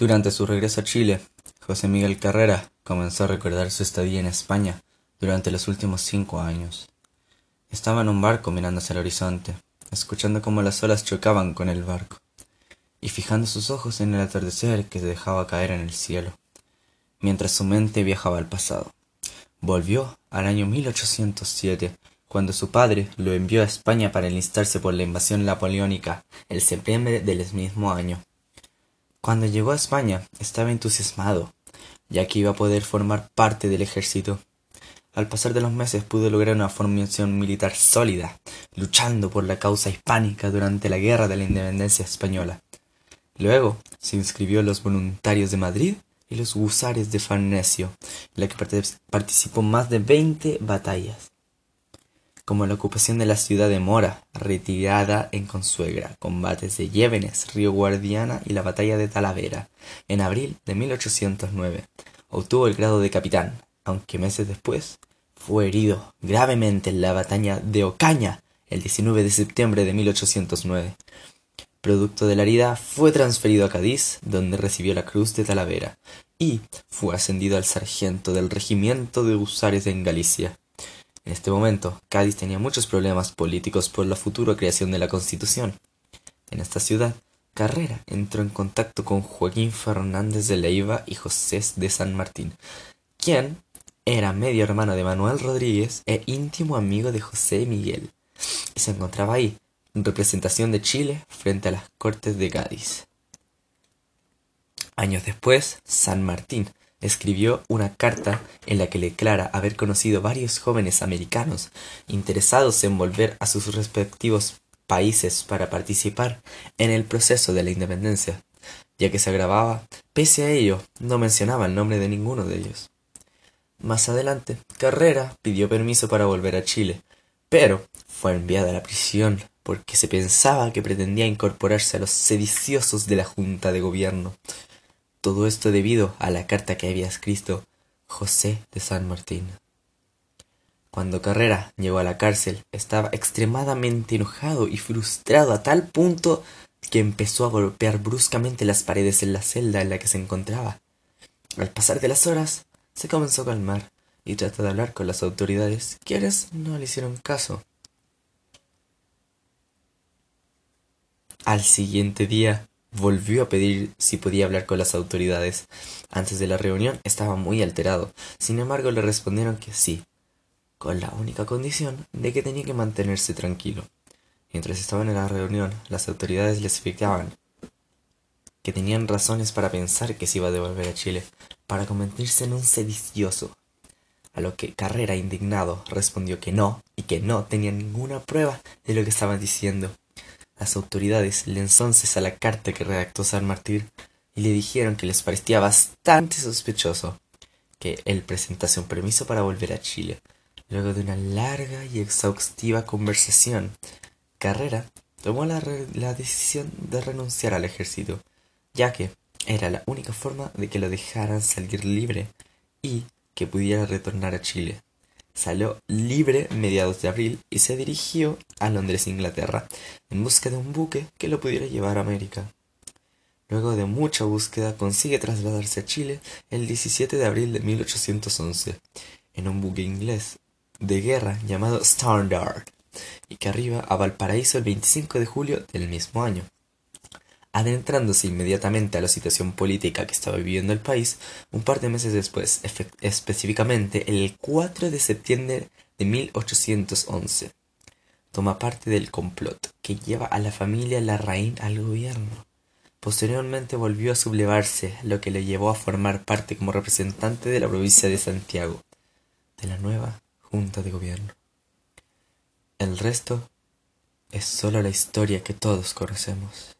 Durante su regreso a Chile, José Miguel Carrera comenzó a recordar su estadía en España durante los últimos cinco años. Estaba en un barco mirando hacia el horizonte, escuchando cómo las olas chocaban con el barco, y fijando sus ojos en el atardecer que se dejaba caer en el cielo, mientras su mente viajaba al pasado. Volvió al año 1807, cuando su padre lo envió a España para enlistarse por la invasión napoleónica el septiembre del mismo año. Cuando llegó a España estaba entusiasmado, ya que iba a poder formar parte del ejército. Al pasar de los meses pudo lograr una formación militar sólida, luchando por la causa hispánica durante la Guerra de la Independencia Española. Luego se inscribió en los Voluntarios de Madrid y los Husares de Farnesio, en la que participó más de veinte batallas como la ocupación de la ciudad de Mora, retirada en Consuegra, combates de Llévenes, Río Guardiana y la batalla de Talavera, en abril de 1809. Obtuvo el grado de capitán, aunque meses después fue herido gravemente en la batalla de Ocaña el 19 de septiembre de 1809. Producto de la herida, fue transferido a Cádiz, donde recibió la Cruz de Talavera, y fue ascendido al sargento del regimiento de husares en Galicia. En este momento, Cádiz tenía muchos problemas políticos por la futura creación de la Constitución. En esta ciudad, Carrera entró en contacto con Joaquín Fernández de Leiva y José de San Martín, quien era medio hermano de Manuel Rodríguez e íntimo amigo de José Miguel, y se encontraba ahí, en representación de Chile frente a las Cortes de Cádiz. Años después, San Martín escribió una carta en la que declara haber conocido varios jóvenes americanos interesados en volver a sus respectivos países para participar en el proceso de la independencia, ya que se agravaba, pese a ello, no mencionaba el nombre de ninguno de ellos. Más adelante, Carrera pidió permiso para volver a Chile, pero fue enviada a la prisión porque se pensaba que pretendía incorporarse a los sediciosos de la Junta de Gobierno, todo esto debido a la carta que había escrito José de San Martín. Cuando Carrera llegó a la cárcel, estaba extremadamente enojado y frustrado a tal punto que empezó a golpear bruscamente las paredes en la celda en la que se encontraba. Al pasar de las horas, se comenzó a calmar y trató de hablar con las autoridades, quienes no le hicieron caso. Al siguiente día, Volvió a pedir si podía hablar con las autoridades. Antes de la reunión estaba muy alterado. Sin embargo, le respondieron que sí, con la única condición de que tenía que mantenerse tranquilo. Mientras estaban en la reunión, las autoridades les explicaban que tenían razones para pensar que se iba a devolver a Chile, para convertirse en un sedicioso. A lo que Carrera, indignado, respondió que no, y que no tenía ninguna prueba de lo que estaban diciendo. Las autoridades le entonces a la carta que redactó San Martín y le dijeron que les parecía bastante sospechoso que él presentase un permiso para volver a Chile. Luego de una larga y exhaustiva conversación, Carrera tomó la, la decisión de renunciar al ejército, ya que era la única forma de que lo dejaran salir libre y que pudiera retornar a Chile. Salió libre mediados de abril y se dirigió a Londres, Inglaterra, en busca de un buque que lo pudiera llevar a América. Luego de mucha búsqueda consigue trasladarse a Chile el 17 de abril de 1811 en un buque inglés de guerra llamado Standard y que arriba a Valparaíso el 25 de julio del mismo año. Adentrándose inmediatamente a la situación política que estaba viviendo el país, un par de meses después, específicamente el 4 de septiembre de 1811, toma parte del complot que lleva a la familia Larraín al gobierno. Posteriormente volvió a sublevarse, lo que le llevó a formar parte como representante de la provincia de Santiago, de la nueva Junta de Gobierno. El resto es solo la historia que todos conocemos.